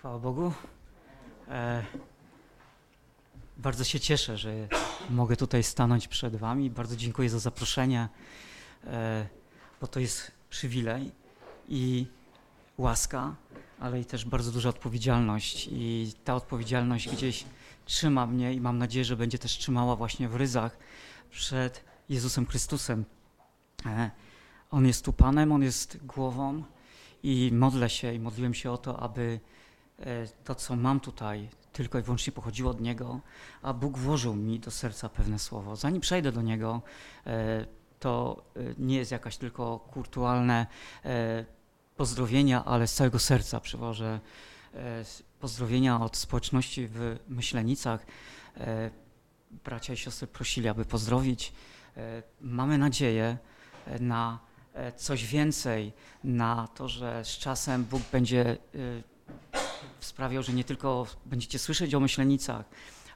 Chwała Bogu. E, bardzo się cieszę, że mogę tutaj stanąć przed Wami. Bardzo dziękuję za zaproszenie, e, bo to jest przywilej i łaska, ale i też bardzo duża odpowiedzialność. I ta odpowiedzialność gdzieś trzyma mnie i mam nadzieję, że będzie też trzymała właśnie w ryzach przed Jezusem Chrystusem. E, on jest tu Panem, On jest głową i modlę się i modliłem się o to, aby to, co mam tutaj, tylko i wyłącznie pochodziło od Niego, a Bóg włożył mi do serca pewne słowo. Zanim przejdę do Niego, e, to e, nie jest jakaś tylko kulturalne pozdrowienia, ale z całego serca przywożę pozdrowienia od społeczności w Myślenicach. Bracia i siostry prosili, aby pozdrowić. Mamy nadzieję na E, coś więcej na to, że z czasem Bóg będzie sprawiał, że nie tylko będziecie słyszeć o myślenicach,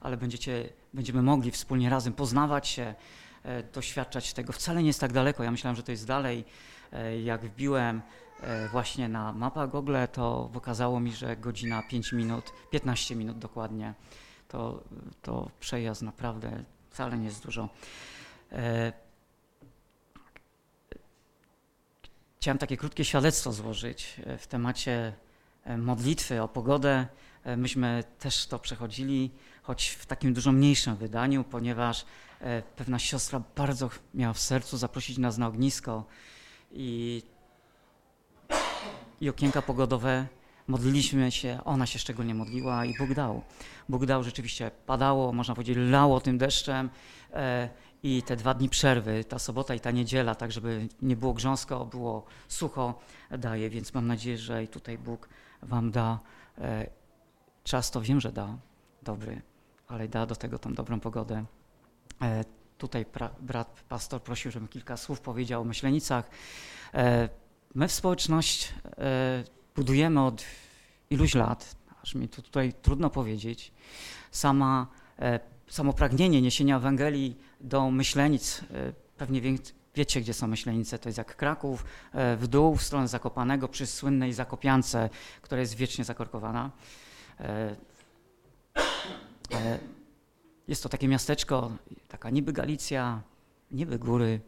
ale będziecie, będziemy mogli wspólnie razem poznawać się, e, doświadczać tego. Wcale nie jest tak daleko. Ja myślałem, że to jest dalej. E, jak wbiłem właśnie na mapę Google, to okazało mi, że godzina 5 minut, 15 minut dokładnie. To, to przejazd naprawdę wcale nie jest dużo. Chciałem takie krótkie świadectwo złożyć e, w temacie e, modlitwy o pogodę. E, myśmy też to przechodzili, choć w takim dużo mniejszym wydaniu, ponieważ pewna siostra bardzo miała w sercu zaprosić nas na ognisko i, i okienka pogodowe. Modliliśmy się, ona się szczególnie modliła i Bóg dał. Bóg dał, rzeczywiście padało, można powiedzieć, lało tym deszczem i te dwa dni przerwy, ta sobota i ta niedziela, tak żeby nie było grząsko, było sucho, daje, więc mam nadzieję, że i tutaj Bóg wam da e, czas, to wiem, że da, dobry, ale da do tego tą dobrą pogodę. E, tutaj pra, brat pastor prosił, żebym kilka słów powiedział o myślenicach. E, my w społeczność budujemy od iluś lat, aż mi tutaj trudno powiedzieć. Sama samo pragnienie niesienia Ewangelii do Myślenic, pewnie wiecie, gdzie są Myślenice, to jest jak Kraków, e, w dół, w stronę Zakopanego, przy słynnej Zakopiance, która jest wiecznie zakorkowana. E, jest to takie miasteczko, taka niby Galicja, niby góry,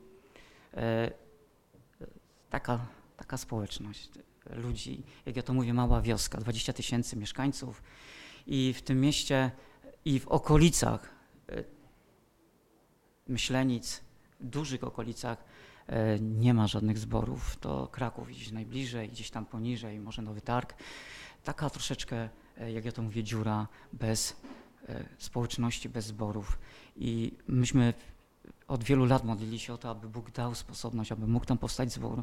taka, taka społeczność ludzi, jak ja to mówię, mała wioska, 20 tysięcy mieszkańców. I w tym mieście i w okolicach e, Myślenic, dużych okolicach e, nie ma żadnych zborów. To Kraków gdzieś najbliżej, gdzieś tam poniżej, może Nowy Targ. Taka troszeczkę, e, jak ja to mówię, dziura bez społeczności, bez zborów. I myśmy od wielu lat modlili się o to, aby Bóg dał sposobność, aby mógł tam powstać zbór.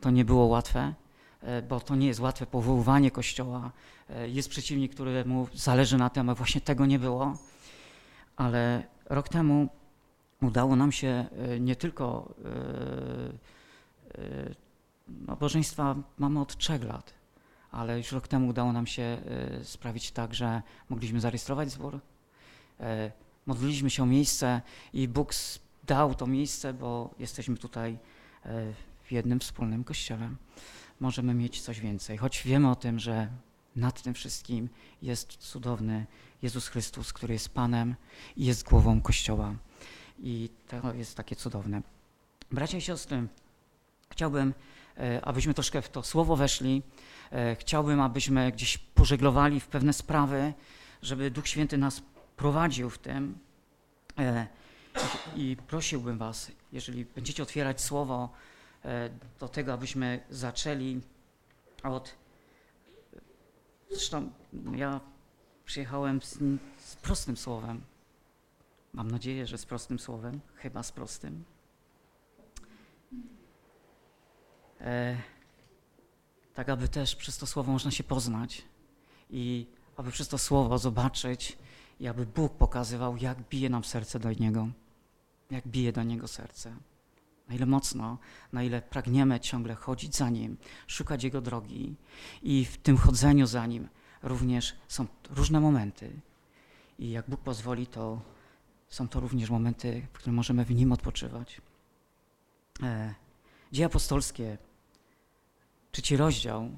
To nie było łatwe. E, bo to nie jest łatwe powoływanie Kościoła. E, jest przeciwnik, któremu zależy na tym, aby właśnie tego nie było. Ale rok temu udało nam się e, nie tylko nabożeństwa no, mamy od trzech lat, ale już rok temu udało nam się sprawić tak, że mogliśmy zarejestrować zbór. Modliliśmy się o miejsce i Bóg dał to miejsce, bo jesteśmy tutaj w jednym wspólnym kościele możemy mieć coś więcej. Choć wiemy o tym, że nad tym wszystkim jest cudowny Jezus Chrystus, który jest Panem i jest głową Kościoła. I to jest takie cudowne. Bracia i siostry, chciałbym, e, abyśmy troszkę w to słowo weszli. E, chciałbym, abyśmy gdzieś pożeglowali w pewne sprawy, żeby Duch Święty nas prowadził w tym. E, I prosiłbym Was, jeżeli będziecie otwierać słowo, do tego, abyśmy zaczęli od. Zresztą ja przyjechałem z, z prostym słowem. Mam nadzieję, że z prostym słowem, chyba z prostym. E, tak, aby też przez to słowo można się poznać i aby przez to słowo zobaczyć i aby Bóg pokazywał, jak bije nam serce do Niego, jak bije do Niego serce na ile mocno, na ile pragniemy ciągle chodzić za Nim, szukać Jego drogi i w tym chodzeniu za Nim również są różne momenty. I jak Bóg pozwoli, to są to również momenty, w których możemy w Nim odpoczywać. E, Dzieje apostolskie, trzeci rozdział.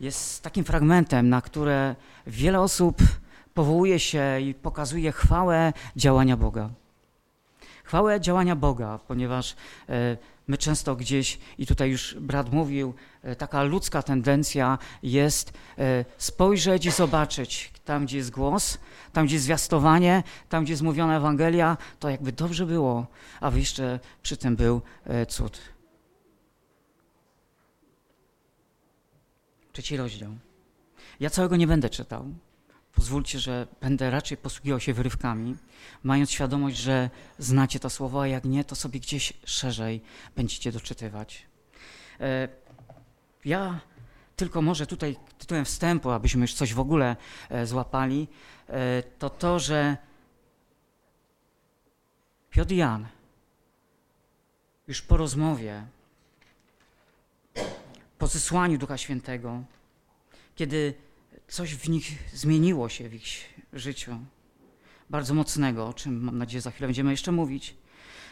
jest takim fragmentem, na które wiele osób powołuje się i pokazuje chwałę działania Boga. Chwałę działania Boga, ponieważ e, my często gdzieś, i tutaj już brat mówił, e, taka ludzka tendencja jest e, spojrzeć i zobaczyć tam, gdzie jest głos, tam, gdzie jest zwiastowanie, tam, gdzie jest mówiona Ewangelia, to jakby dobrze było, a jeszcze przy tym był cud. Trzeci rozdział. Ja całego nie będę czytał. Pozwólcie, że będę raczej posługiwał się wyrywkami, mając świadomość, że znacie to słowo, a jak nie, to sobie gdzieś szerzej będziecie doczytywać. E, ja tylko może tutaj tytułem wstępu, abyśmy już coś w ogóle e, złapali, e, to to, że Piotr Jan już po rozmowie po zesłaniu Ducha Świętego, kiedy coś w nich zmieniło się w ich życiu, bardzo mocnego, o czym mam nadzieję za chwilę będziemy jeszcze mówić,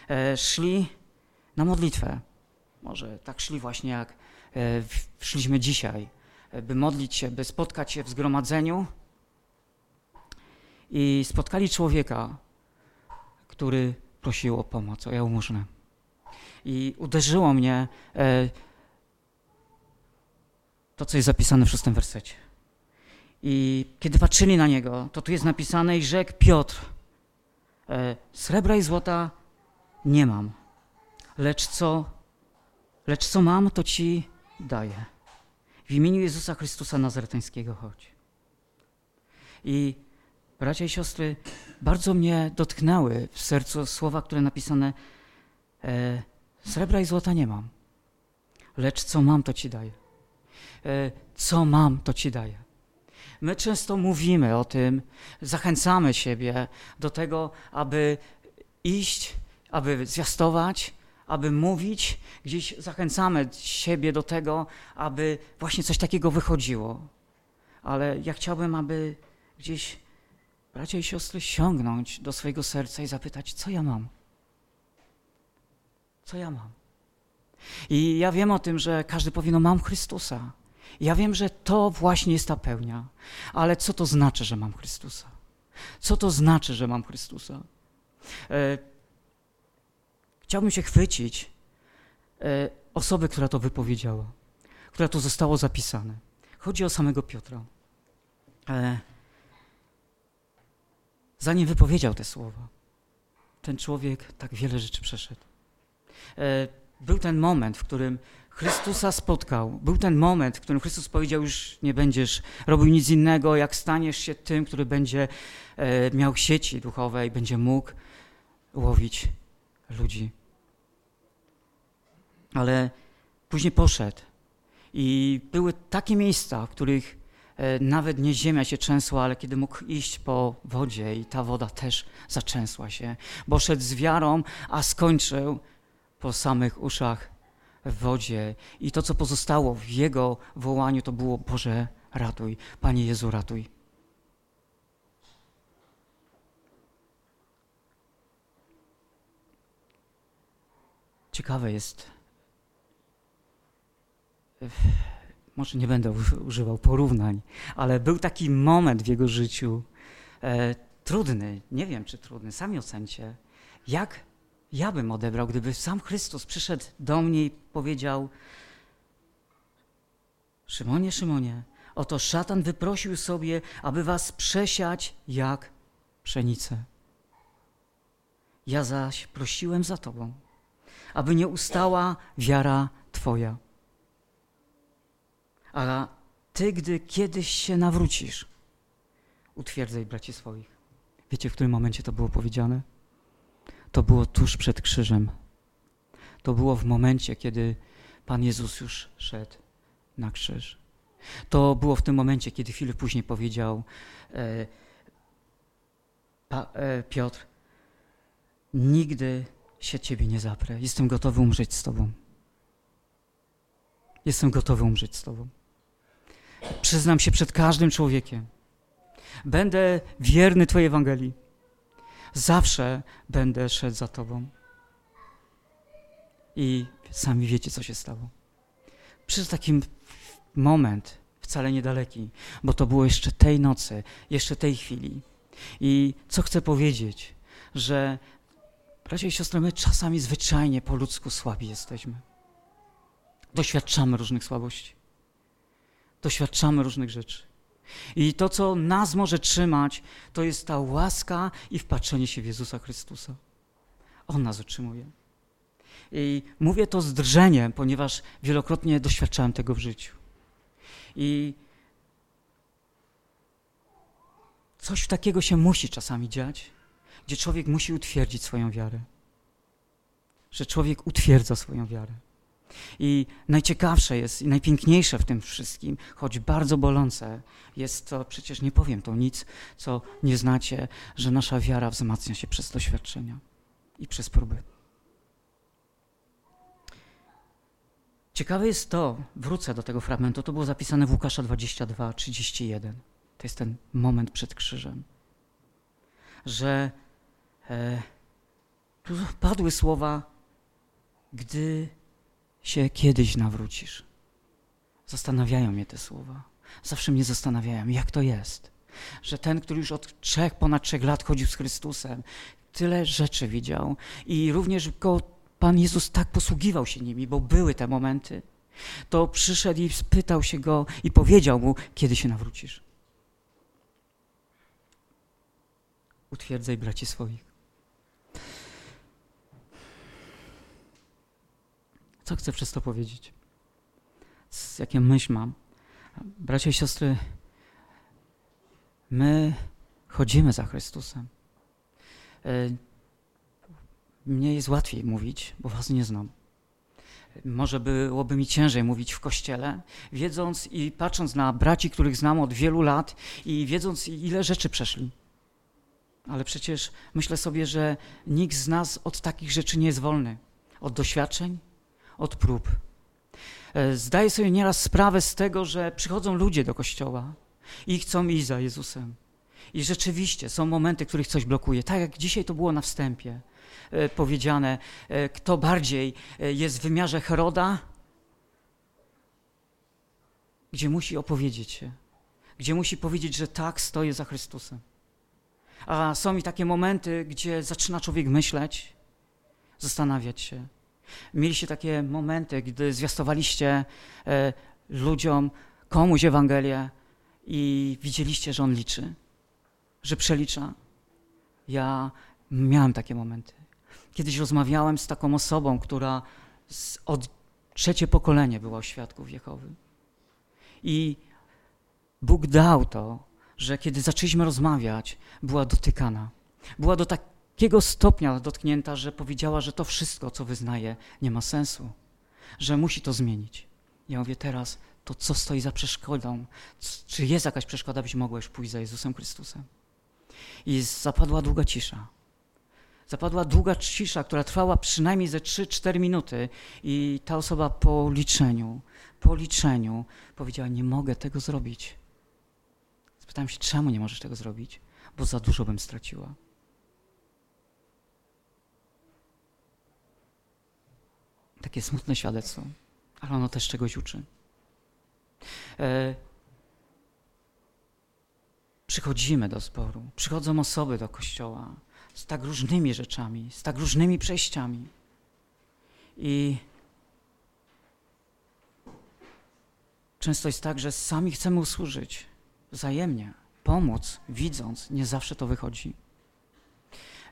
e, szli na modlitwę. Może tak szli właśnie jak e, szliśmy dzisiaj, e, by modlić się, by spotkać się w zgromadzeniu i spotkali człowieka, który prosił o pomoc, o jałmużnę. I uderzyło mnie to, co jest zapisane w szóstym wersecie. I kiedy patrzyli na niego, to tu jest napisane i rzekł Piotr, e, srebra i złota nie mam, lecz co, lecz co mam, to ci daję. W imieniu Jezusa Chrystusa Nazareteńskiego chodź. I bracia i siostry, bardzo mnie dotknęły w sercu słowa, które napisane e, srebra i złota nie mam, lecz co mam, to ci daję. E, co mam, to ci daję. My często mówimy o tym, zachęcamy siebie do tego, aby iść, aby zwiastować, aby mówić, gdzieś zachęcamy siebie do tego, aby właśnie coś takiego wychodziło. Ale ja chciałbym, aby gdzieś bracia i siostry sięgnąć do swojego serca i zapytać, co ja mam? Co ja mam? I ja wiem o tym, że każdy powie, no mam Chrystusa. Ja wiem, że to właśnie jest ta pełnia, ale co to znaczy, że mam Chrystusa? Co to znaczy, że mam Chrystusa? E, chciałbym się chwycić e, osoby, która to wypowiedziała, która to zostało zapisane. Chodzi o samego Piotra. E, zanim wypowiedział te słowa, ten człowiek tak wiele rzeczy przeszedł. Był ten moment, w którym Chrystusa spotkał. Był ten moment, w którym Chrystus powiedział: Już nie będziesz robił nic innego, jak staniesz się tym, który będzie e, miał sieci duchowe i będzie mógł łowić ludzi. Ale później poszedł i były takie miejsca, w których e, nawet nie ziemia się trzęsła, ale kiedy mógł iść po wodzie i ta woda też zaczęsła się, bo szedł z wiarą, a skończył po samych uszach w wodzie. I to, co pozostało w jego wołaniu, to było Boże, ratuj, Panie Jezu, ratuj. Ciekawe jest, może nie będę używał porównań, ale był taki moment w jego życiu, e, trudny, nie wiem czy trudny, sami ocencie, jak ja bym odebrał, gdyby sam Chrystus przyszedł do mnie i powiedział: Szymonie, Szymonie, oto szatan wyprosił sobie, aby was przesiać jak pszenicę. Ja zaś prosiłem za tobą, aby nie ustała wiara twoja. A ty, gdy kiedyś się nawrócisz, utwierdzaj braci swoich. Wiecie, w którym momencie to było powiedziane? To było tuż przed krzyżem. To było w momencie, kiedy Pan Jezus już szedł na krzyż. To było w tym momencie, kiedy chwilę później powiedział e, pa, e, Piotr, nigdy się Ciebie nie zaprę. Jestem gotowy umrzeć z Tobą. Jestem gotowy umrzeć z Tobą. Przyznam się przed każdym człowiekiem. Będę wierny Twojej Ewangelii. Zawsze będę szedł za Tobą. I sami wiecie, co się stało. Przyszedł taki moment wcale niedaleki, bo to było jeszcze tej nocy, jeszcze tej chwili. I co chcę powiedzieć, że bracia i siostry, my czasami zwyczajnie po ludzku słabi jesteśmy. Doświadczamy różnych słabości. Doświadczamy różnych rzeczy. I to, co nas może trzymać, to jest ta łaska i wpatrzenie się w Jezusa Chrystusa. On nas utrzymuje. I mówię to z drżeniem, ponieważ wielokrotnie doświadczałem tego w życiu. I coś takiego się musi czasami dziać, gdzie człowiek musi utwierdzić swoją wiarę. Że człowiek utwierdza swoją wiarę. I najciekawsze jest i najpiękniejsze w tym wszystkim, choć bardzo bolące, jest to, przecież nie powiem to nic, co nie znacie, że nasza wiara wzmacnia się przez doświadczenia i przez próby. Ciekawe jest to, wrócę do tego fragmentu, to było zapisane w Łukasza 22, 31. To jest ten moment przed krzyżem. Że e, tu padły słowa, gdy się kiedyś nawrócisz. Zastanawiają mnie te słowa. Zawsze mnie zastanawiają, jak to jest, że ten, który już od trzech, ponad trzech lat chodził z Chrystusem, tyle rzeczy widział i również go Pan Jezus tak posługiwał się nimi, bo były te momenty, to przyszedł i spytał się go i powiedział mu, kiedy się nawrócisz. Utwierdzaj braci swoich. Co chcę przez to powiedzieć? Z jakie myśl mam? Bracia i siostry, my chodzimy za Chrystusem. E, mnie jest łatwiej mówić, bo was nie znam. Może byłoby mi ciężej mówić w kościele, wiedząc i patrząc na braci, których znam od wielu lat i wiedząc, ile rzeczy przeszli. Ale przecież myślę sobie, że nikt z nas od takich rzeczy nie jest wolny. Od doświadczeń, od prób. E, zdaję sobie nieraz sprawę z tego, że przychodzą ludzie do kościoła i chcą iść za Jezusem. I rzeczywiście są momenty, których coś blokuje. Tak jak dzisiaj to było na wstępie e, powiedziane, e, kto bardziej jest w wymiarze Heroda, gdzie musi opowiedzieć się, gdzie musi powiedzieć, że tak, stoję za Chrystusem. A są i takie momenty, gdzie zaczyna człowiek myśleć, zastanawiać się. Mieliście takie momenty, gdy zwiastowaliście e, ludziom, komuś Ewangelię i widzieliście, że on liczy, że przelicza. Ja miałem takie momenty. Kiedyś rozmawiałem z taką osobą, która od trzecie pokolenie była świadków Jehowy. I Bóg dał to, że kiedy zaczęliśmy rozmawiać, była dotykana. Była do takiego stopnia dotknięta, że powiedziała, że to wszystko, co wyznaje, nie ma sensu, że musi to zmienić. Ja mówię teraz, to co stoi za przeszkodą? Czy jest jakaś przeszkoda, byś mogła już pójść za Jezusem Chrystusem? I zapadła długa cisza. Zapadła długa cisza, która trwała przynajmniej ze 3-4 minuty, i ta osoba po liczeniu, po liczeniu powiedziała: Nie mogę tego zrobić. Spytałem się, czemu nie możesz tego zrobić? Bo za dużo bym straciła. Takie smutne świadectwo, ale ono też czegoś uczy. E, przychodzimy do zboru, przychodzą osoby do kościoła z tak różnymi rzeczami, z tak różnymi przejściami. I często jest tak, że sami chcemy usłużyć wzajemnie, pomóc, widząc, nie zawsze to wychodzi.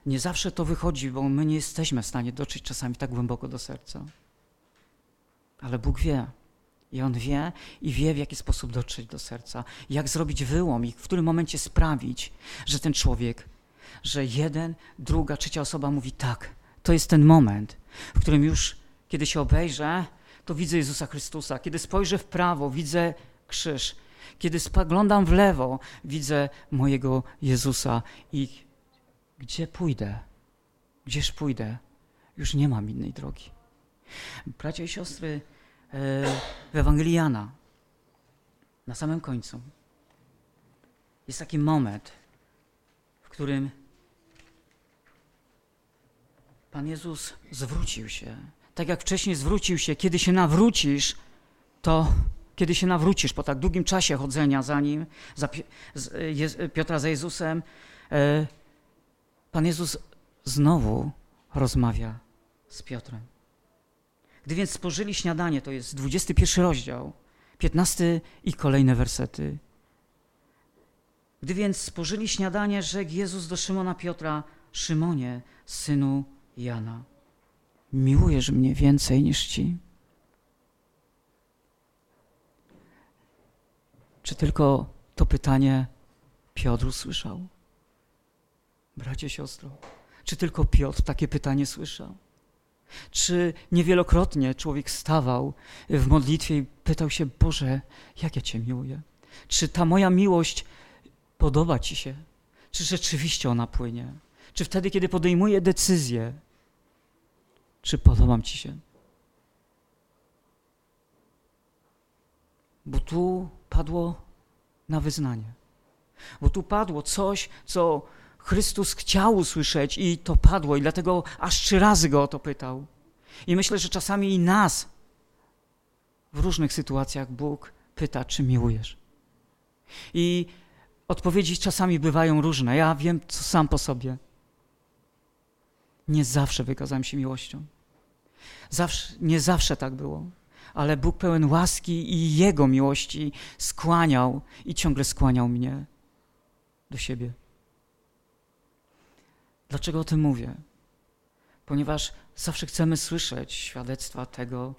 Nie zawsze to wychodzi, bo my nie jesteśmy w stanie dotrzeć czasami tak głęboko do serca. Ale Bóg wie. I On wie i wie, w jaki sposób dotrzeć do serca, jak zrobić wyłom i w którym momencie sprawić, że ten człowiek, że jeden, druga, trzecia osoba mówi tak, to jest ten moment, w którym już, kiedy się obejrzę, to widzę Jezusa Chrystusa. Kiedy spojrzę w prawo, widzę krzyż. Kiedy spoglądam w lewo, widzę mojego Jezusa i gdzie pójdę? Gdzież pójdę? Już nie mam innej drogi. Bracia i siostry, e, w Ewangelii Jana, na samym końcu, jest taki moment, w którym Pan Jezus zwrócił się. Tak jak wcześniej zwrócił się, kiedy się nawrócisz, to kiedy się nawrócisz po tak długim czasie chodzenia za nim, za Piotra za Jezusem, e, Pan Jezus znowu rozmawia z Piotrem. Gdy więc spożyli śniadanie, to jest 21 rozdział, 15 i kolejne wersety. Gdy więc spożyli śniadanie, rzekł Jezus do Szymona Piotra, Szymonie, synu Jana, miłujesz mnie więcej niż ci? Czy tylko to pytanie Piotr usłyszał? Bracie, siostro, czy tylko Piotr takie pytanie słyszał? Czy niewielokrotnie człowiek stawał w modlitwie i pytał się: Boże, jak ja Cię miłuję? Czy ta moja miłość podoba Ci się? Czy rzeczywiście ona płynie? Czy wtedy, kiedy podejmuję decyzję, czy podobam Ci się? Bo tu padło na wyznanie. Bo tu padło coś, co Chrystus chciał usłyszeć i to padło, i dlatego aż trzy razy go o to pytał. I myślę, że czasami i nas w różnych sytuacjach Bóg pyta, czy miłujesz. I odpowiedzi czasami bywają różne. Ja wiem co sam po sobie. Nie zawsze wykazałem się miłością. Zawsze, nie zawsze tak było, ale Bóg pełen łaski i Jego miłości skłaniał i ciągle skłaniał mnie do siebie. Dlaczego o tym mówię? Ponieważ zawsze chcemy słyszeć świadectwa tego,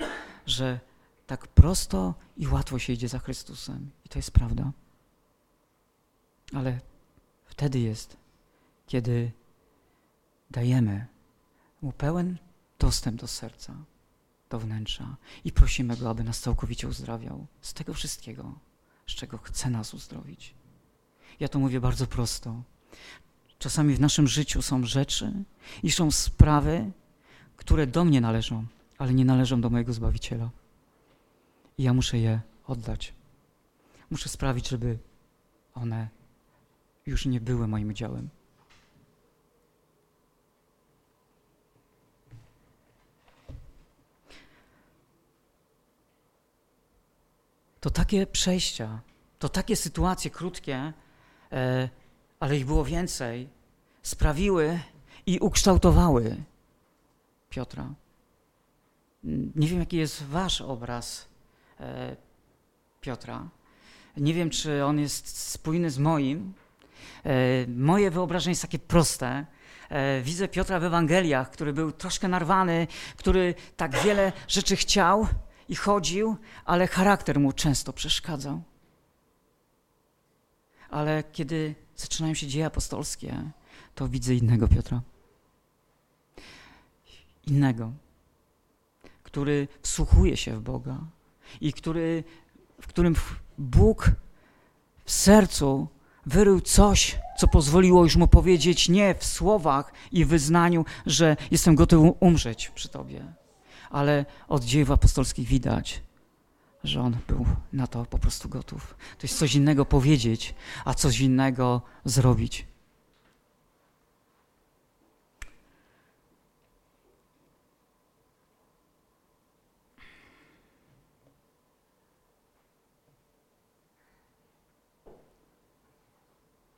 że tak prosto i łatwo się idzie za Chrystusem. I to jest prawda. Ale wtedy jest, kiedy dajemy Mu pełen dostęp do serca, do wnętrza i prosimy Go, aby nas całkowicie uzdrawiał z tego wszystkiego, z czego chce nas uzdrowić. Ja to mówię bardzo prosto. Czasami w naszym życiu są rzeczy i są sprawy, które do mnie należą, ale nie należą do mojego Zbawiciela. I ja muszę je oddać. Muszę sprawić, żeby one już nie były moim udziałem. To takie przejścia, to takie sytuacje krótkie, e, ale ich było więcej, sprawiły i ukształtowały Piotra. Nie wiem, jaki jest wasz obraz e, Piotra. Nie wiem, czy on jest spójny z moim. E, moje wyobrażenie jest takie proste. E, widzę Piotra w Ewangeliach, który był troszkę narwany, który tak wiele rzeczy chciał i chodził, ale charakter mu często przeszkadzał. Ale kiedy zaczynają się dzieje apostolskie, to widzę innego Piotra. Innego, który wsłuchuje się w Boga i który, w którym Bóg w sercu wyrył coś, co pozwoliło już mu powiedzieć nie w słowach i wyznaniu, że jestem gotowy umrzeć przy Tobie, ale od dziejów apostolskich widać, że on był na to po prostu gotów. To jest coś innego powiedzieć, a coś innego zrobić.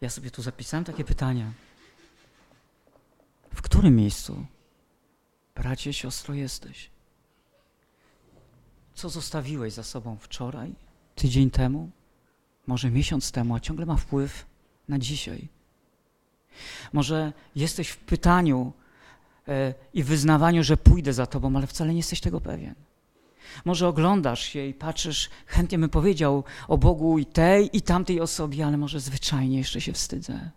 Ja sobie tu zapisałem takie pytania. W którym miejscu, bracie, siostro, jesteś? Co zostawiłeś za sobą wczoraj, tydzień temu, może miesiąc temu, a ciągle ma wpływ na dzisiaj? Może jesteś w pytaniu e, i wyznawaniu, że pójdę za tobą, ale wcale nie jesteś tego pewien. Może oglądasz się i patrzysz, chętnie bym powiedział o Bogu i tej, i tamtej osobie, ale może zwyczajnie jeszcze się wstydzę.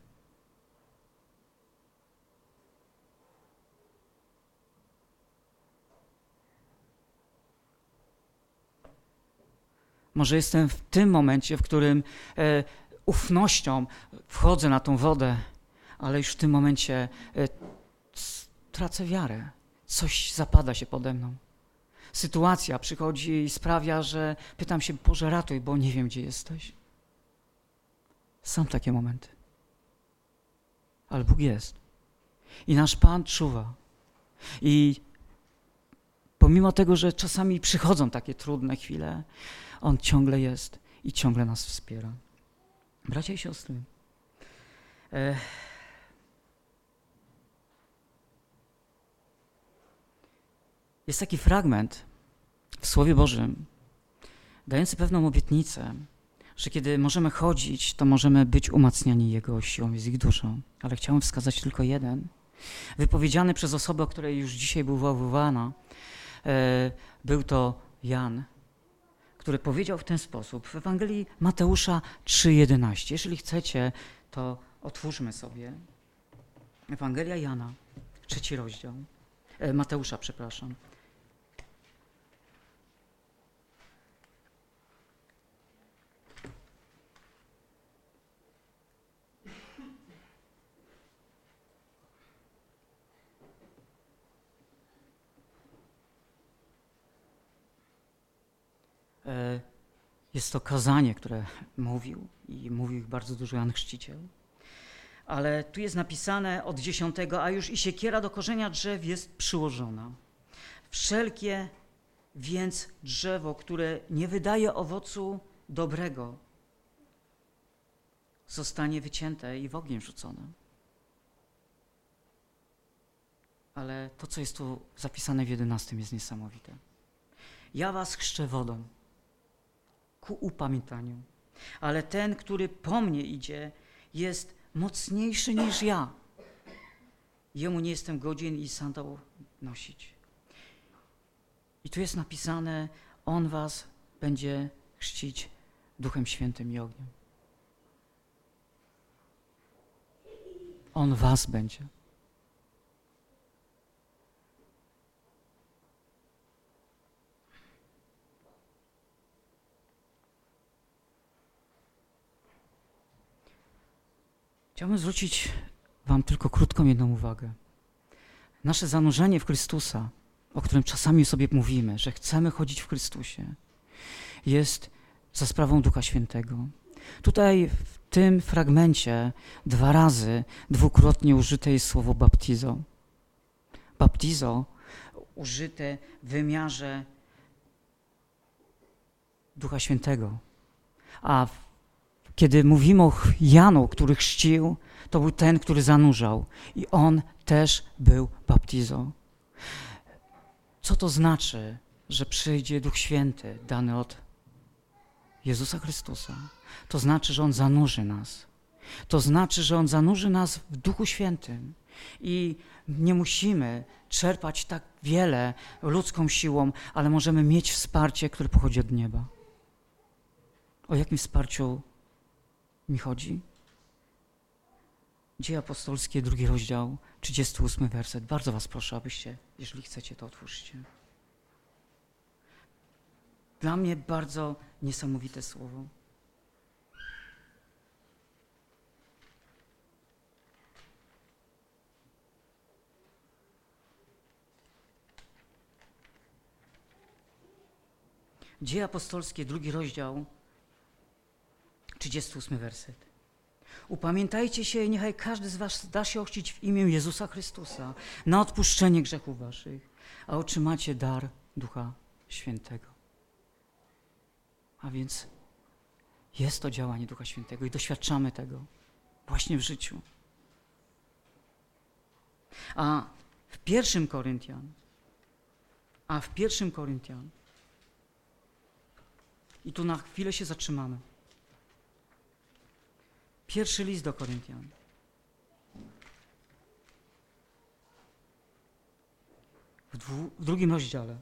Może jestem w tym momencie, w którym e, ufnością wchodzę na tą wodę, ale już w tym momencie e, tracę wiarę. Coś zapada się pode mną. Sytuacja przychodzi i sprawia, że pytam się, Boże, ratuj, bo nie wiem, gdzie jesteś. Są takie momenty. Ale Bóg jest. I nasz Pan czuwa. I pomimo tego, że czasami przychodzą takie trudne chwile, On ciągle jest i ciągle nas wspiera. Bracia i siostry, e, jest taki fragment w Słowie Bożym, dający pewną obietnicę, że kiedy możemy chodzić, to możemy być umacniani Jego siłą i z ich duszą. Ale chciałem wskazać tylko jeden, wypowiedziany przez osobę, o której już dzisiaj była wywołana. E, był to Jan, który powiedział w ten sposób w Ewangelii Mateusza 3:11. Jeżeli chcecie, to otwórzmy sobie Ewangelia Jana, trzeci rozdział. E, Mateusza, przepraszam. E, jest to kazanie, które mówił i mówił ich bardzo dużo Jan Chrzciciel. Ale tu jest napisane od dziesiątego, a już i siekiera do korzenia drzew jest przyłożona. Wszelkie więc drzewo, które nie wydaje owocu dobrego, zostanie wycięte i w ogień rzucone. Ale to, co jest tu zapisane w jedenastym, jest niesamowite. Ja was chrzczę wodą ku upamiętaniu. Ale ten, który po mnie idzie, jest mocniejszy niż ja. Jemu nie jestem godzien i sandał nosić. I tu jest napisane, on was będzie chrzcić Duchem Świętym i ogniem. On was będzie. Chciałbym zwrócić Wam tylko krótką jedną uwagę. Nasze zanurzenie w Chrystusa, o którym czasami sobie mówimy, że chcemy chodzić w Chrystusie, jest za sprawą Ducha Świętego. Tutaj w tym fragmencie dwa razy, dwukrotnie użyte jest słowo baptizo. Baptizo użyte w wymiarze Ducha Świętego, a w kiedy mówimy o Janu, który chrzcił, to był ten, który zanurzał. I on też był baptizą. Co to znaczy, że przyjdzie Duch Święty dany od Jezusa Chrystusa? To znaczy, że On zanurzy nas. To znaczy, że On zanurzy nas w Duchu Świętym. I nie musimy czerpać tak wiele ludzką siłą, ale możemy mieć wsparcie, które pochodzi od nieba. O jakim wsparciu mi chodzi? Dzieje apostolskie, drugi rozdział, 38 werset. Bardzo was proszę, abyście, jeżeli chcecie, to otwórzcie. Dla mnie bardzo niesamowite słowo. Dzieje apostolskie, drugi rozdział, 38 werset. Upamiętajcie się, niechaj każdy z was da się ochrzcić w imię Jezusa Chrystusa na odpuszczenie grzechów waszych, a otrzymacie dar Ducha Świętego. A więc jest to działanie Ducha Świętego i doświadczamy tego właśnie w życiu. A w pierwszym Koryntian, a w pierwszym Koryntian, i tu na chwilę się zatrzymamy. Pierwszy list do Koryntian. W, dwu, w drugim rozdziale,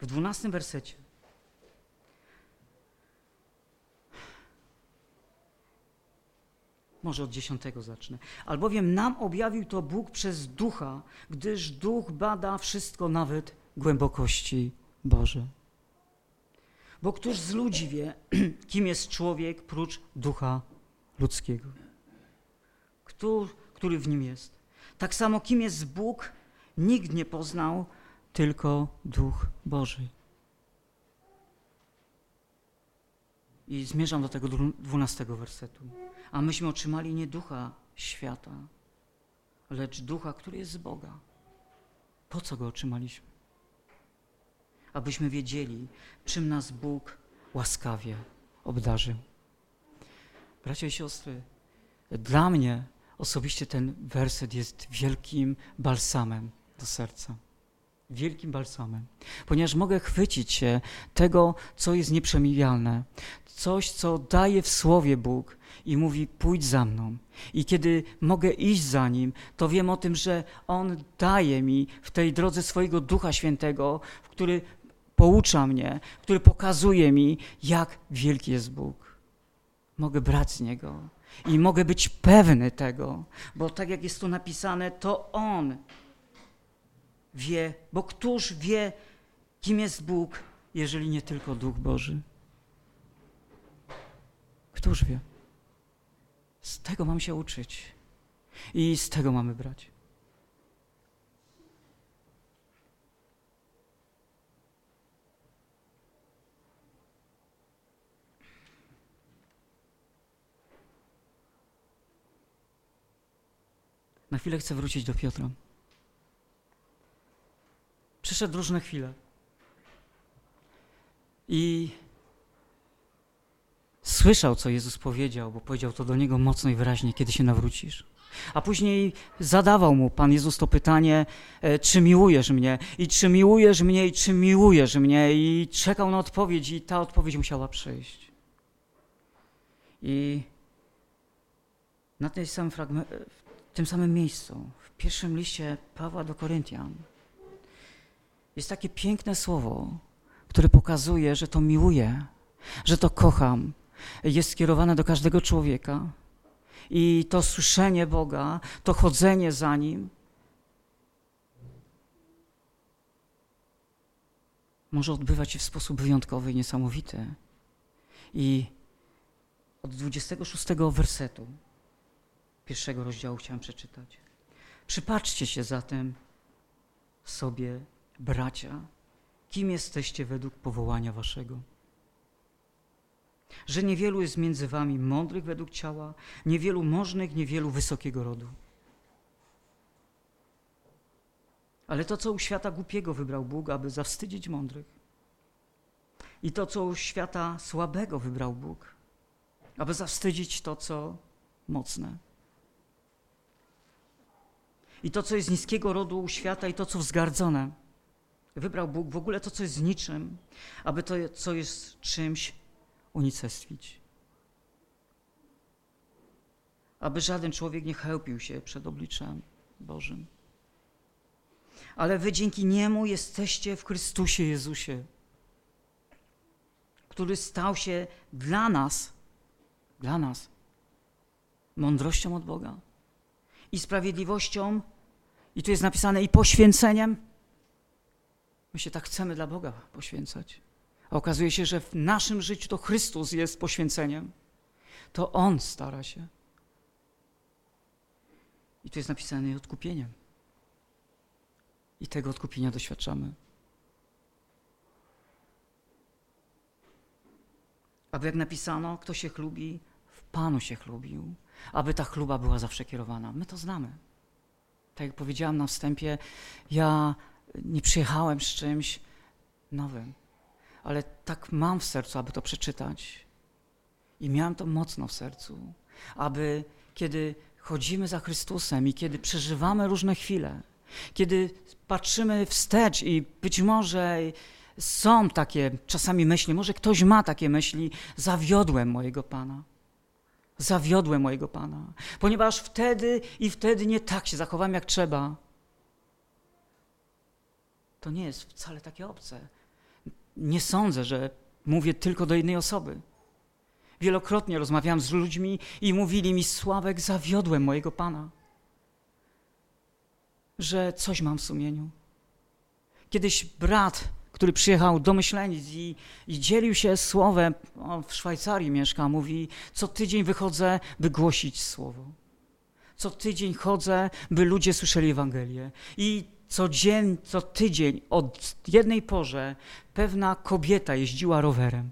w dwunastym wersecie. Może od dziesiątego zacznę. Albowiem nam objawił to Bóg przez ducha, gdyż duch bada wszystko, nawet głębokości Boże. Bo któż z ludzi wie, kim jest człowiek prócz ducha ludzkiego, który w nim jest. Tak samo kim jest Bóg, nikt nie poznał, tylko Duch Boży. I zmierzam do tego dwunastego wersetu. A myśmy otrzymali nie ducha świata, lecz ducha, który jest z Boga. Po co go otrzymaliśmy? abyśmy wiedzieli, czym nas Bóg łaskawie obdarzył. Bracia i siostry, dla mnie osobiście ten werset jest wielkim balsamem do serca. Wielkim balsamem, ponieważ mogę chwycić się tego, co jest nieprzemijalne, coś, co daje w słowie Bóg i mówi: pójdź za mną. I kiedy mogę iść za nim, to wiem o tym, że on daje mi w tej drodze swojego Ducha Świętego, który poucza mnie, który pokazuje mi, jak wielki jest Bóg. Mogę brać z niego i mogę być pewny tego, bo tak jak jest tu napisane, to On wie, bo któż wie, kim jest Bóg, jeżeli nie tylko Duch Boży? Któż wie? Z tego mam się uczyć i z tego mamy brać. Na chwilę chcę wrócić do Piotra. Przyszedł różne chwile. I słyszał, co Jezus powiedział, bo powiedział to do niego mocno i wyraźnie, kiedy się nawrócisz. A później zadawał mu Pan Jezus to pytanie, e, czy miłujesz mnie? I czy miłujesz mnie? I czy miłujesz mnie? I czekał na odpowiedź i ta odpowiedź musiała przyjść. I na tej samym fragmencie, w tym samym miejscu, w pierwszym liście Pawła do Koryntian, jest takie piękne słowo, które pokazuje, że to miłuję, że to kocham. Jest skierowane do każdego człowieka. I to słyszenie Boga, to chodzenie za Nim, może odbywać się w sposób wyjątkowy i niesamowity. I od 26 wersetu pierwszego rozdziału chciałem przeczytać. Przypatrzcie się zatem sobie, bracia, kim jesteście według powołania waszego. Że niewielu jest między wami mądrych według ciała, niewielu możnych, niewielu wysokiego rodu. Ale to, co u świata głupiego wybrał Bóg, aby zawstydzić mądrych. I to, co u świata słabego wybrał Bóg, aby zawstydzić to, co mocne i to, co jest niskiego rodu świata, i to, co wzgardzone. Wybrał Bóg w ogóle to, co jest niczym, aby to, co jest czymś, unicestwić. Aby żaden człowiek nie chełpił się przed obliczem Bożym. Ale wy dzięki Niemu jesteście w Chrystusie Jezusie, który stał się dla nas, dla nas, mądrością od Boga i sprawiedliwością i tu jest napisane i poświęceniem. My się tak chcemy dla Boga poświęcać. A okazuje się, że w naszym życiu to Chrystus jest poświęceniem. To On stara się. I tu jest napisane i odkupieniem. I tego odkupienia doświadczamy. Aby jak napisano, kto się chlubi, w Panu się chlubił. Aby ta chluba była zawsze kierowana. My to znamy tak jak powiedziałam na wstępie, ja nie przyjechałem z czymś nowym, ale tak mam w sercu, aby to przeczytać. I miałem to mocno w sercu, aby kiedy chodzimy za Chrystusem i kiedy przeżywamy różne chwile, kiedy patrzymy wstecz i być może są takie czasami myśli, może ktoś ma takie myśli, zawiodłem mojego Pana zawiodłem mojego Pana, ponieważ wtedy i wtedy nie tak się zachowałem jak trzeba. To nie jest wcale takie obce. Nie sądzę, że mówię tylko do jednej osoby. Wielokrotnie rozmawiałem z ludźmi i mówili mi: Sławek, zawiodłem mojego Pana, że coś mam w sumieniu. Kiedyś brat który przyjechał do Myślenic i, i dzielił się słowem, w Szwajcarii mieszka, mówi, co tydzień wychodzę, by głosić słowo. Co tydzień chodzę, by ludzie słyszeli Ewangelię. I co dzień, co tydzień, od jednej porze, pewna kobieta jeździła rowerem.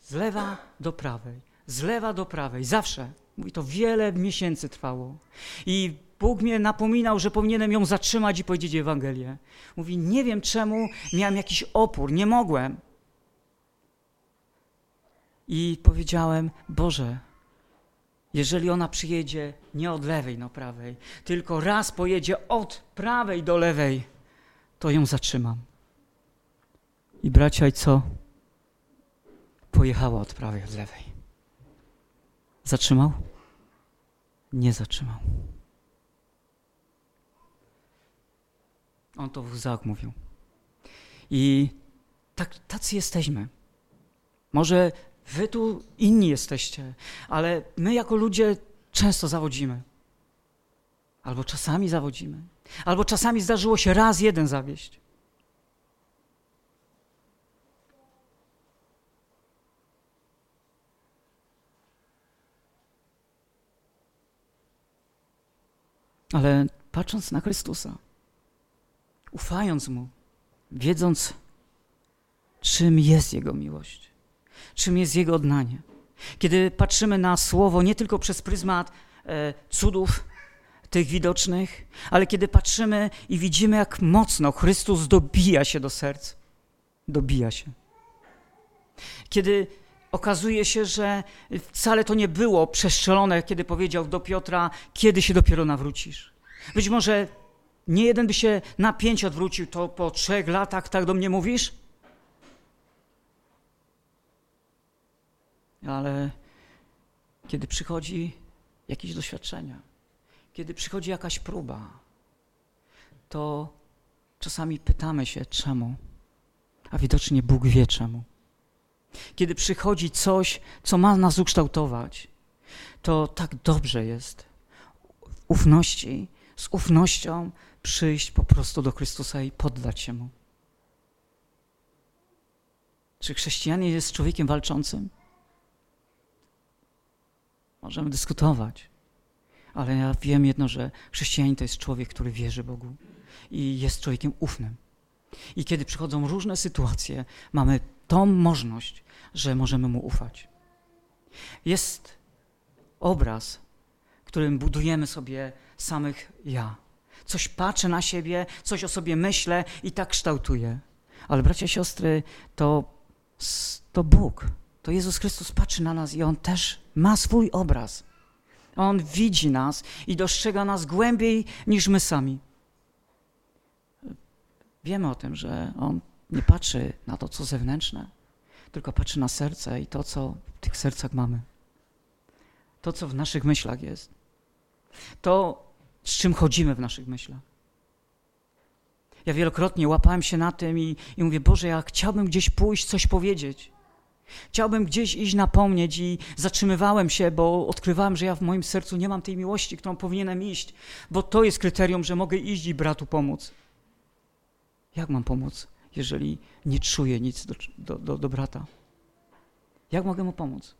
Z lewa do prawej, z lewa do prawej, zawsze. Mówi, to wiele miesięcy trwało. I Bóg mnie napominał, że powinienem ją zatrzymać i powiedzieć Ewangelię. Mówi, nie wiem czemu, miałem jakiś opór, nie mogłem. I powiedziałem, Boże, jeżeli ona przyjedzie nie od lewej do prawej, tylko raz pojedzie od prawej do lewej, to ją zatrzymam. I bracia, i co? Pojechała od prawej od lewej. Zatrzymał? Nie zatrzymał. On to w łzach mówił. I tak, tacy jesteśmy. Może wy tu inni jesteście, ale my jako ludzie często zawodzimy. Albo czasami zawodzimy. Albo czasami zdarzyło się raz jeden zawieść. Ale patrząc na Chrystusa, ufając Mu, wiedząc, czym jest Jego miłość, czym jest Jego odnanie, kiedy patrzymy na Słowo nie tylko przez pryzmat e, cudów, tych widocznych, ale kiedy patrzymy i widzimy, jak mocno Chrystus dobija się do serc, dobija się. Kiedy okazuje się, że wcale to nie było przestrzelone, kiedy powiedział do Piotra, kiedy się dopiero nawrócisz. Być może nie jeden by się na pięć odwrócił, to po trzech latach tak do mnie mówisz? Ale kiedy przychodzi jakieś doświadczenia, kiedy przychodzi jakaś próba, to czasami pytamy się, czemu, a widocznie Bóg wie czemu. Kiedy przychodzi coś, co ma nas ukształtować, to tak dobrze jest w ufności, z ufnością przyjść po prostu do Chrystusa i poddać się Mu. Czy chrześcijanin jest człowiekiem walczącym? Możemy dyskutować, ale ja wiem jedno, że chrześcijanin to jest człowiek, który wierzy Bogu i jest człowiekiem ufnym. I kiedy przychodzą różne sytuacje, mamy tą możliwość, że możemy Mu ufać. Jest obraz, którym budujemy sobie samych ja. Coś patrzę na siebie, coś o sobie myślę i tak kształtuję. Ale bracia, siostry, to, to Bóg, to Jezus Chrystus patrzy na nas i On też ma swój obraz. On widzi nas i dostrzega nas głębiej niż my sami. Wiemy o tym, że On nie patrzy na to, co zewnętrzne, tylko patrzy na serce i to, co w tych sercach mamy. To, co w naszych myślach jest. To, z czym chodzimy w naszych myślach. Ja wielokrotnie łapałem się na tym i, i mówię, Boże, ja chciałbym gdzieś pójść, coś powiedzieć. Chciałbym gdzieś iść napomnieć i zatrzymywałem się, bo odkrywałem, że ja w moim sercu nie mam tej miłości, którą powinienem iść, bo to jest kryterium, że mogę iść i bratu pomóc. Jak mam pomóc, jeżeli nie czuję nic do, do, do, do brata? Jak mogę mu pomóc?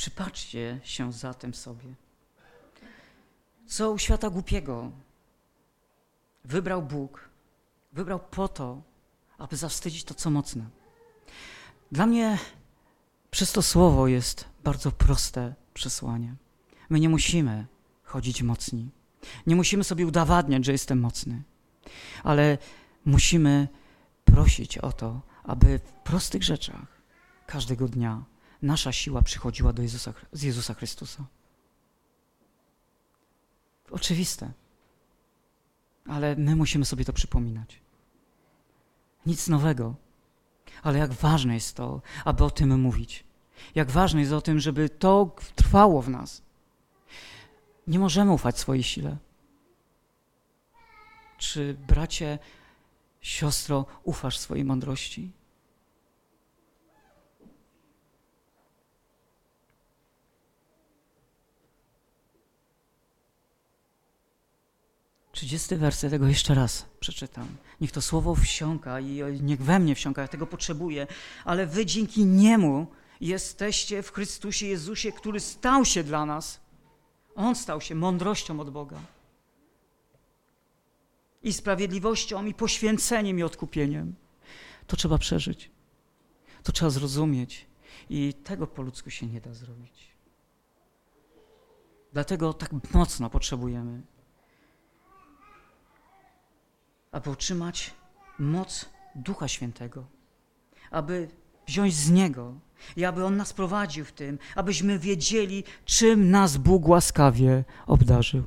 Przypatrzcie się zatem sobie. Co u świata głupiego wybrał Bóg, wybrał po to, aby zawstydzić to, co mocne. Dla mnie przez to słowo jest bardzo proste przesłanie. My nie musimy chodzić mocni. Nie musimy sobie udowadniać, że jestem mocny. Ale musimy prosić o to, aby w prostych rzeczach każdego dnia nasza siła przychodziła do Jezusa, z Jezusa Chrystusa. Oczywiste. Ale my musimy sobie to przypominać. Nic nowego. Ale jak ważne jest to, aby o tym mówić. Jak ważne jest o tym, żeby to trwało w nas. Nie możemy ufać swojej sile. Czy bracie, siostro, ufasz swojej mądrości? 30 werset tego jeszcze raz przeczytam. Niech to słowo wsiąka i niech we mnie wsiąka, ja tego potrzebuję, ale wy dzięki niemu jesteście w Chrystusie Jezusie, który stał się dla nas. On stał się mądrością od Boga. I sprawiedliwością, i poświęceniem, i odkupieniem. To trzeba przeżyć. To trzeba zrozumieć. I tego po ludzku się nie da zrobić. Dlatego tak mocno potrzebujemy, aby otrzymać moc Ducha Świętego, aby wziąć z Niego i aby On nas prowadził w tym, abyśmy wiedzieli, czym nas Bóg łaskawie obdarzył.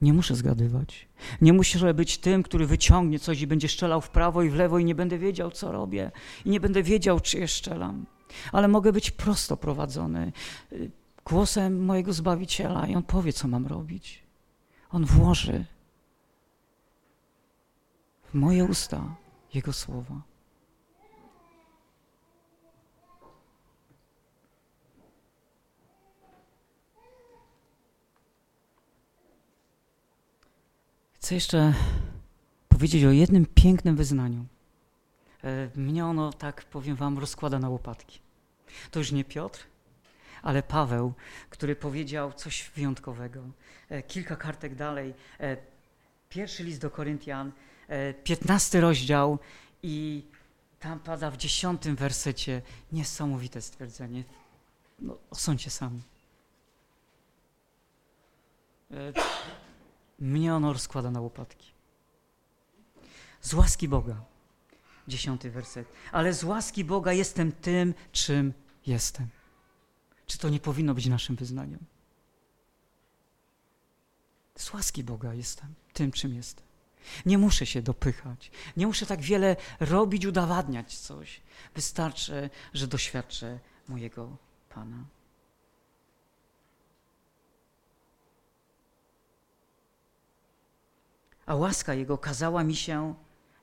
Nie muszę zgadywać. Nie muszę być tym, który wyciągnie coś i będzie strzelał w prawo i w lewo i nie będę wiedział, co robię. I nie będę wiedział, czy je strzelam. Ale mogę być prosto prowadzony y, głosem mojego Zbawiciela i On powie, co mam robić. On włoży w moje usta Jego słowa. Chcę jeszcze powiedzieć o jednym pięknym wyznaniu. E, mnie ono, tak powiem Wam, rozkłada na łopatki. To już nie Piotr, ale Paweł, który powiedział coś wyjątkowego. E, kilka kartek dalej. E, pierwszy list do Koryntian, piętnasty rozdział i tam pada w dziesiątym wersecie niesamowite stwierdzenie. No, osądźcie sami. Mnie ono rozkłada na łopatki. Z łaski Boga. Dziesiąty werset. Ale z łaski Boga jestem tym, czym jestem. Czy to nie powinno być naszym wyznaniem? Z łaski Boga jestem tym, czym jestem. Nie muszę się dopychać. Nie muszę tak wiele robić, udowadniać coś. Wystarczy, że doświadczę mojego Pana. a łaska Jego okazała mi się,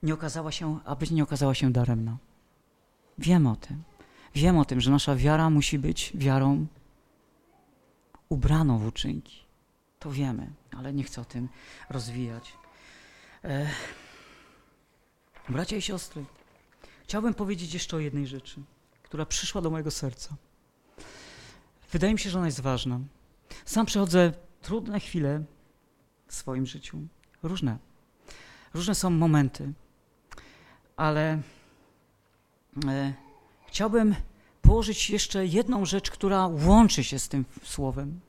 nie okazała się, aby nie okazała się daremna. Wiem o tym. Wiem o tym, że nasza wiara musi być wiarą ubraną w uczynki. To wiemy, ale nie chcę o tym rozwijać. E... Bracia i siostry, chciałbym powiedzieć jeszcze o jednej rzeczy, która przyszła do mojego serca. Wydaje mi się, że ona jest ważna. Sam przechodzę trudne chwile w swoim życiu. Różne. Różne są momenty, ale e, chciałbym położyć jeszcze jedną rzecz, która łączy się z tym słowem.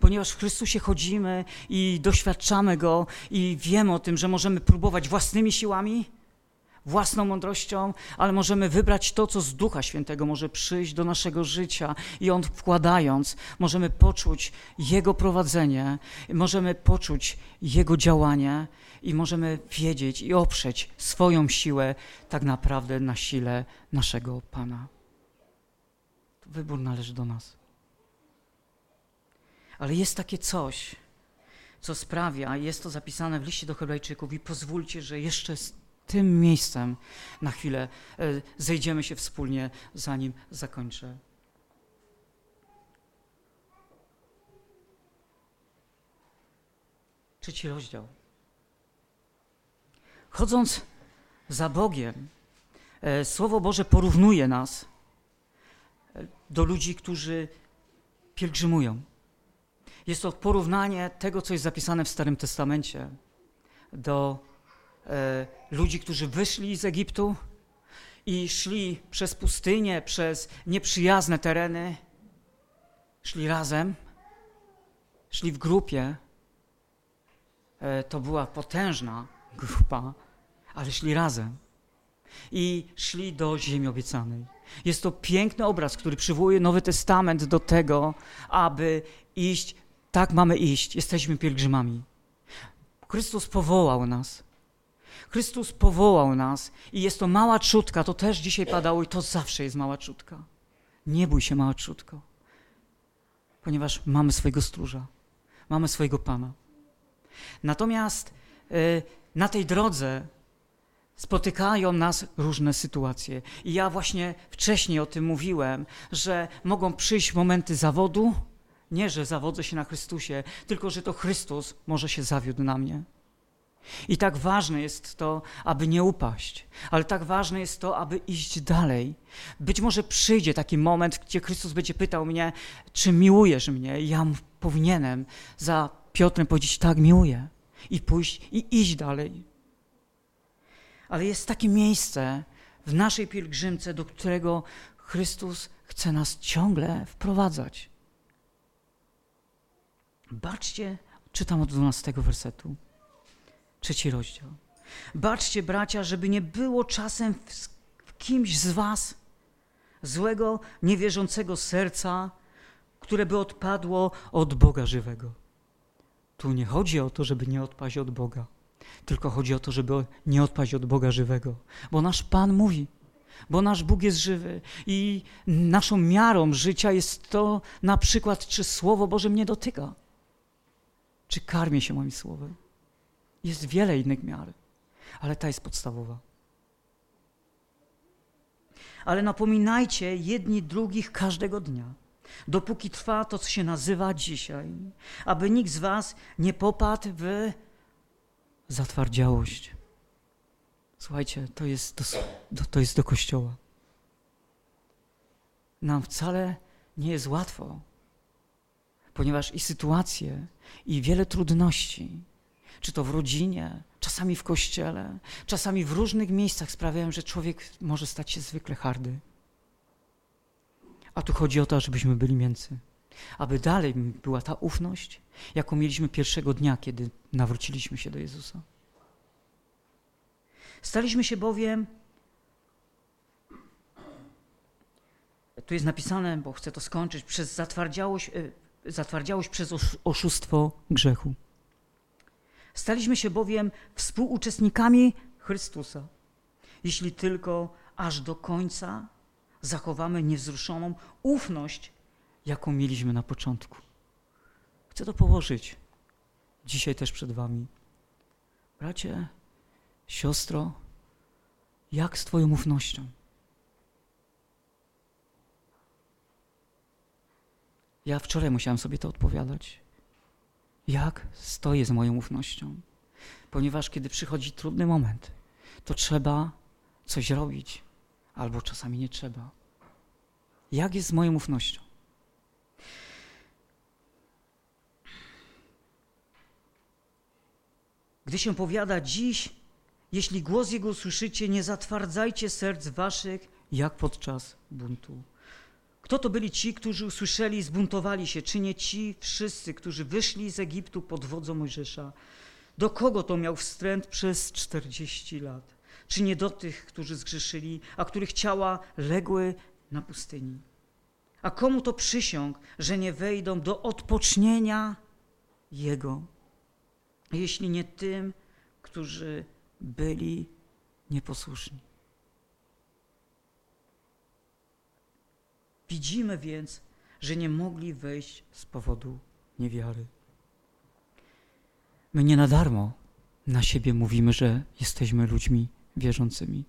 Ponieważ w Chrystusie chodzimy i doświadczamy Go i wiemy o tym, że możemy próbować własnymi siłami, własną mądrością, ale możemy wybrać to, co z Ducha Świętego może przyjść do naszego życia i On wkładając, możemy poczuć Jego prowadzenie, możemy poczuć Jego działanie i możemy wiedzieć i oprzeć swoją siłę tak naprawdę na sile naszego Pana. Wybór należy do nas. Ale jest takie coś, co sprawia, jest to zapisane w liście do Hebrajczyków i pozwólcie, że jeszcze tym miejscem na chwilę e, zejdziemy się wspólnie, zanim zakończę. Trzeci rozdział. Chodząc za Bogiem, e, Słowo Boże porównuje nas e, do ludzi, którzy pielgrzymują. Jest to porównanie tego, co jest zapisane w Starym Testamencie, do E, ludzi, którzy wyszli z Egiptu i szli przez pustynię, przez nieprzyjazne tereny. Szli razem, szli w grupie. E, to była potężna grupa, ale szli razem i szli do ziemi obiecanej. Jest to piękny obraz, który przywołuje Nowy Testament do tego, aby iść, tak mamy iść, jesteśmy pielgrzymami. Chrystus powołał nas Chrystus powołał nas i jest to mała czutka, to też dzisiaj padało i to zawsze jest mała czutka. Nie bój się, mała czutko, ponieważ mamy swojego stróża, mamy swojego Pana. Natomiast y, na tej drodze spotykają nas różne sytuacje. I ja właśnie wcześniej o tym mówiłem, że mogą przyjść momenty zawodu, nie, że zawodzę się na Chrystusie, tylko że to Chrystus może się zawiódł na mnie. I tak ważne jest to, aby nie upaść, ale tak ważne jest to, aby iść dalej. Być może przyjdzie taki moment, gdzie Chrystus będzie pytał mnie, czy miłujesz mnie? I ja powinienem za Piotrem powiedzieć, tak, miłuję. I pójść i iść dalej. Ale jest takie miejsce w naszej pielgrzymce, do którego Chrystus chce nas ciągle wprowadzać. Baczcie, czytam od 12 wersetu, trzeci rozdział. Baczcie, bracia, żeby nie było czasem w, kimś z was złego, niewierzącego serca, które by odpadło od Boga żywego. Tu nie chodzi o to, żeby nie odpaść od Boga, tylko chodzi o to, żeby nie odpaść od Boga żywego. Bo nasz Pan mówi, bo nasz Bóg jest żywy i naszą miarą życia jest to na przykład, czy Słowo Boże mnie dotyka, czy karmię się moim Słowem. Jest wiele innych miar, ale ta jest podstawowa. Ale napominajcie jedni drugich każdego dnia dopóki trwa to, co się nazywa dzisiaj, aby nikt z Was nie popadł w zatwardziałość. Słuchajcie, to jest do, to jest do kościoła. Nam wcale nie jest łatwo, ponieważ i sytuacje, i wiele trudności, czy to w rodzinie, czasami w kościele, czasami w różnych miejscach sprawiają, że człowiek może stać się zwykle hardy. A tu chodzi o to, żebyśmy byli mięcy. Aby dalej była ta ufność, jaką mieliśmy pierwszego dnia, kiedy nawróciliśmy się do Jezusa. Staliśmy się bowiem, tu jest napisane, bo chcę to skończyć, przez zatwardziałość, e, zatwardziałość przez oszustwo grzechu. Staliśmy się bowiem współuczestnikami Chrystusa, jeśli tylko aż do końca zachowamy niewzruszoną ufność, jaką mieliśmy na początku. Chcę to położyć dzisiaj też przed Wami. Bracie, siostro, jak z Twoją ufnością? Ja wczoraj musiałem sobie to odpowiadać. Jak stoję z moją ufnością? Ponieważ kiedy przychodzi trudny moment, to trzeba coś robić albo czasami nie trzeba. Jak jest z moją ufnością? Gdy się powiada dziś, jeśli głos Jego usłyszycie, nie zatwardzajcie serc waszych, jak podczas buntu. Kto to byli ci, którzy usłyszeli i zbuntowali się? Czy nie ci wszyscy, którzy wyszli z Egiptu pod wodzą Mojżesza? Do kogo to miał wstręt przez czterdzieści lat? czy nie do tych, którzy zgrzeszyli, a których ciała legły na pustyni? A komu to przysiąg, że nie wejdą do odpocznienia Jego, jeśli nie tym, którzy byli nieposłuszni? Widzimy więc, że nie mogli wejść z powodu niewiary. My nie na darmo na siebie mówimy, że jesteśmy ludźmi wierzącymi.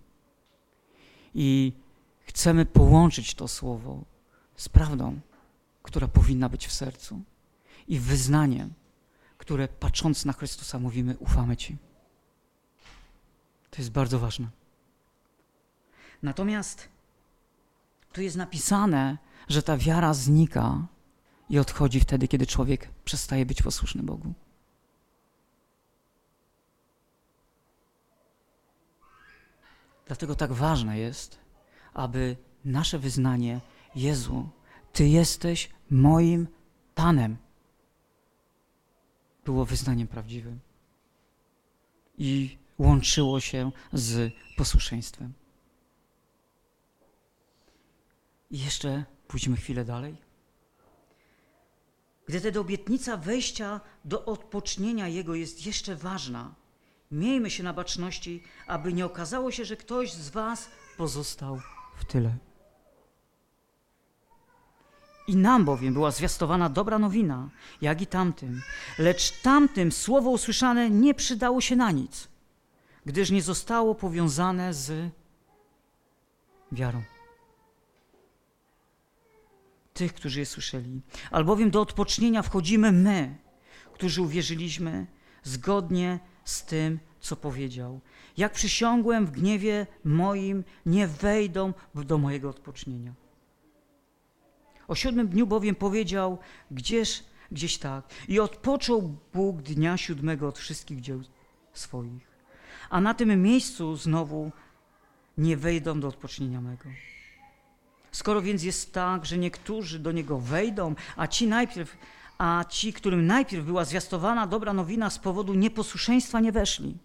I chcemy połączyć to słowo z prawdą, która powinna być w sercu i wyznaniem, które patrząc na Chrystusa mówimy: Ufamy Ci. To jest bardzo ważne. Natomiast tu jest napisane, że ta wiara znika i odchodzi wtedy, kiedy człowiek przestaje być posłuszny Bogu. Dlatego tak ważne jest, aby nasze wyznanie Jezu, Ty jesteś moim Panem, było wyznaniem prawdziwym i łączyło się z posłuszeństwem. I jeszcze pójdźmy chwilę dalej. Gdy tedy obietnica wejścia do odpocznienia Jego jest jeszcze ważna, Miejmy się na baczności, aby nie okazało się, że ktoś z Was pozostał w tyle. I nam bowiem była zwiastowana dobra nowina, jak i tamtym. Lecz tamtym słowo usłyszane nie przydało się na nic, gdyż nie zostało powiązane z wiarą. Tych, którzy je słyszeli. Albowiem do odpocznienia wchodzimy my, którzy uwierzyliśmy zgodnie z tym, co powiedział. Jak przysiągłem w gniewie moim, nie wejdą do mojego odpocznienia. O siódmym dniu bowiem powiedział, gdzież, gdzieś tak. I odpoczął Bóg dnia siódmego od wszystkich dzieł swoich. A na tym miejscu znowu nie wejdą do odpocznienia mego. Skoro więc jest tak, że niektórzy do niego wejdą, a ci najpierw, a ci, którym najpierw była zwiastowana dobra nowina, z powodu nieposłuszeństwa nie weszli.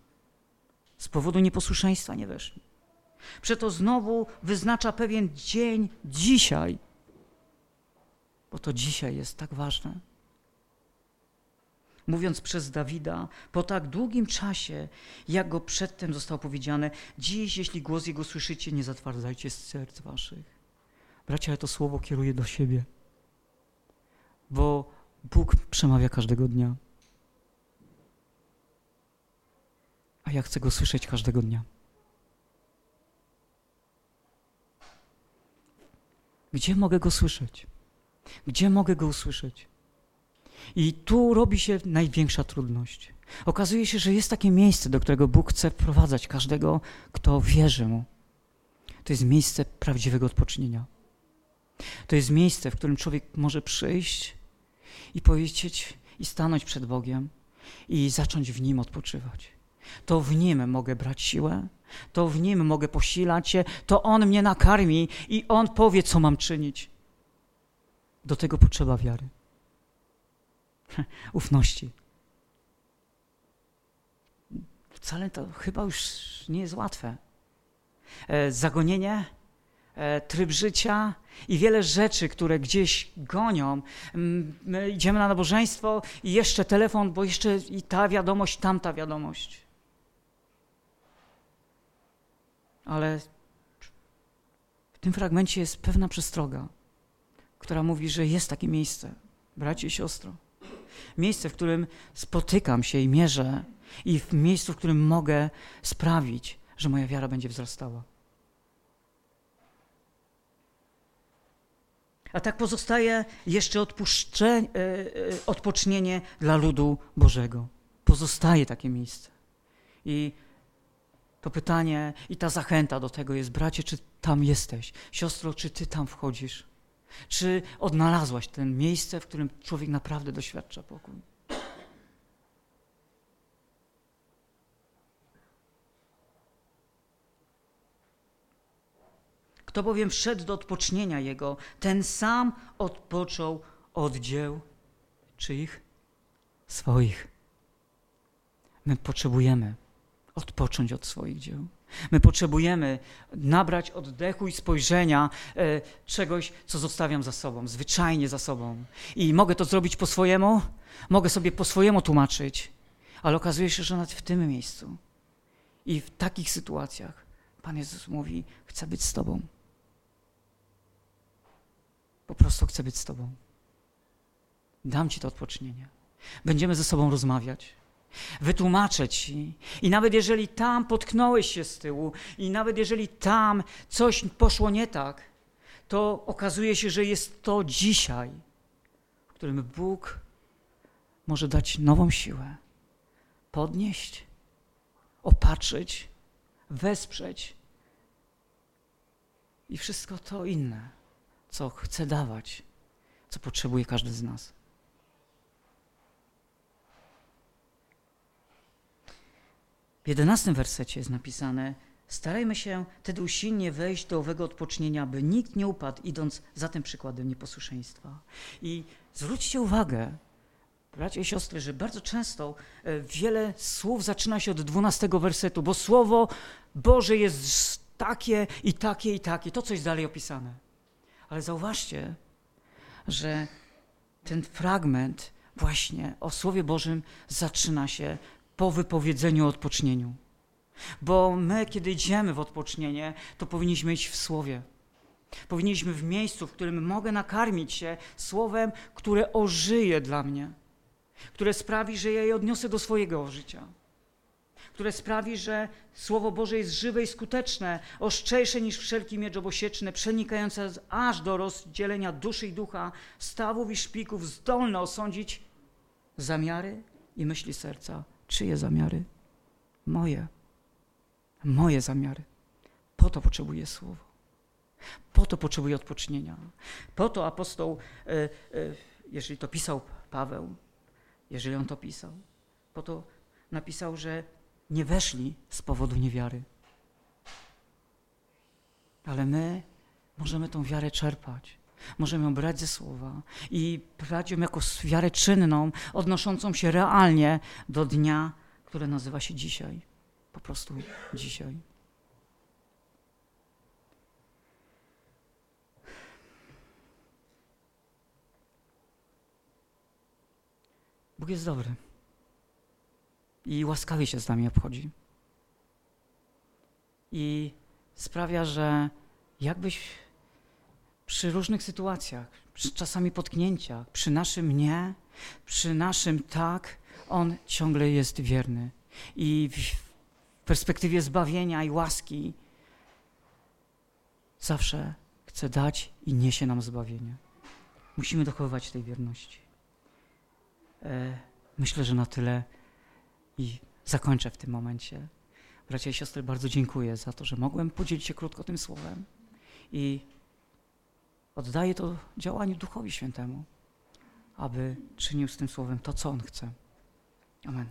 Z powodu nieposłuszeństwa nie weszli. Przeto znowu wyznacza pewien dzień dzisiaj, bo to dzisiaj jest tak ważne. Mówiąc przez Dawida, po tak długim czasie, jak go przedtem zostało powiedziane, dziś, jeśli głos jego słyszycie, nie zatwardzajcie serc waszych. Bracia, ja to słowo kieruję do siebie, bo Bóg przemawia każdego dnia. A ja chcę go słyszeć każdego dnia. Gdzie mogę go słyszeć? Gdzie mogę go usłyszeć? I tu robi się największa trudność. Okazuje się, że jest takie miejsce, do którego Bóg chce wprowadzać każdego, kto wierzy mu. To jest miejsce prawdziwego odpocznienia. To jest miejsce, w którym człowiek może przyjść i powiedzieć, i stanąć przed Bogiem i zacząć w nim odpoczywać. To w nim mogę brać siłę, to w nim mogę posilać się, to on mnie nakarmi i on powie, co mam czynić. Do tego potrzeba wiary, ufności. Wcale to chyba już nie jest łatwe. E, zagonienie, tryb życia i wiele rzeczy, które gdzieś gonią. My idziemy na nabożeństwo i jeszcze telefon, bo jeszcze i ta wiadomość, tamta wiadomość. Ale w tym fragmencie jest pewna przestroga, która mówi, że jest takie miejsce, bracie i siostro. Miejsce, w którym spotykam się i mierzę, i w miejscu, w którym mogę sprawić, że moja wiara będzie wzrastała. A tak pozostaje jeszcze e, e, odpocznienie dla ludu Bożego. Pozostaje takie miejsce. I to pytanie i ta zachęta do tego jest, bracie, czy tam jesteś? Siostro, czy ty tam wchodzisz? Czy odnalazłaś ten miejsce, w którym człowiek naprawdę doświadcza pokój? Kto bowiem wszedł do odpocznienia Jego, ten sam odpoczął od dzieł czyich? Swoich. My potrzebujemy odpocząć od swoich dzieł. My potrzebujemy nabrać oddechu i spojrzenia e, czegoś, co zostawiam za sobą, zwyczajnie za sobą. I mogę to zrobić po swojemu, mogę sobie po swojemu tłumaczyć, ale okazuje się, że nawet w tym miejscu i w takich sytuacjach Pan Jezus mówi: Chcę być z Tobą. Po prostu chcę być z Tobą. Dam Ci to odpocznienie. Będziemy ze sobą rozmawiać wytłumaczę ci. I nawet jeżeli tam potknąłeś się z tyłu, i nawet jeżeli tam coś poszło nie tak, to okazuje się, że jest to dzisiaj, w którym Bóg może dać nową siłę, podnieść, opatrzyć, wesprzeć i wszystko to inne, co chce dawać, co potrzebuje każdy z nas. W jedenastym wersecie jest napisane: Starajmy się wtedy usilnie wejść do owego odpocznienia, by nikt nie upadł, idąc za tym przykładem nieposłuszeństwa. I zwróćcie uwagę, bracia i siostry, że bardzo często e, wiele słów zaczyna się od dwunastego wersetu, bo słowo Boże jest takie i takie i takie. To, co jest dalej opisane. Ale zauważcie, że ten fragment właśnie o Słowie Bożym zaczyna się po wypowiedzeniu o odpocznieniu. Bo my, kiedy idziemy w odpocznienie, to powinniśmy iść w słowie. Powinniśmy w miejscu, w którym mogę nakarmić się słowem, które ożyje dla mnie, które sprawi, że ja je odniosę do swojego życia, które sprawi, że Słowo Boże jest żywe i skuteczne, ostrzejsze niż wszelki miecz obosieczny, przenikające aż do rozdzielenia duszy i ducha, stawów i szpików, zdolne osądzić zamiary i myśli serca. Czyje zamiary? Moje. Moje zamiary. Po to potrzebuję słowo. Po to potrzebuję odpocznienia. Po to apostoł, e, e, jeżeli to pisał Paweł, jeżeli on to pisał, po to napisał, że nie weszli z powodu niewiary. Ale my możemy tą wiarę czerpać. Możemy ją brać ze słowa i brać ją jako wiarę czynną, odnoszącą się realnie do dnia, które nazywa się dzisiaj. Po prostu dzisiaj. Bóg jest dobry i łaskawie się z nami obchodzi. I sprawia, że jakbyś przy różnych sytuacjach, przy czasami potknięciach, przy naszym nie, przy naszym tak, On ciągle jest wierny. I w perspektywie zbawienia i łaski zawsze chce dać i niesie nam zbawienie. Musimy dochowywać tej wierności. E, Myślę, że na tyle i zakończę w tym momencie. Bracia i siostry, bardzo dziękuję za to, że mogłem podzielić się krótko tym słowem i oddaję to działaniu Duchowi Świętemu, aby czynił z tym słowem to, co On chce. Amen.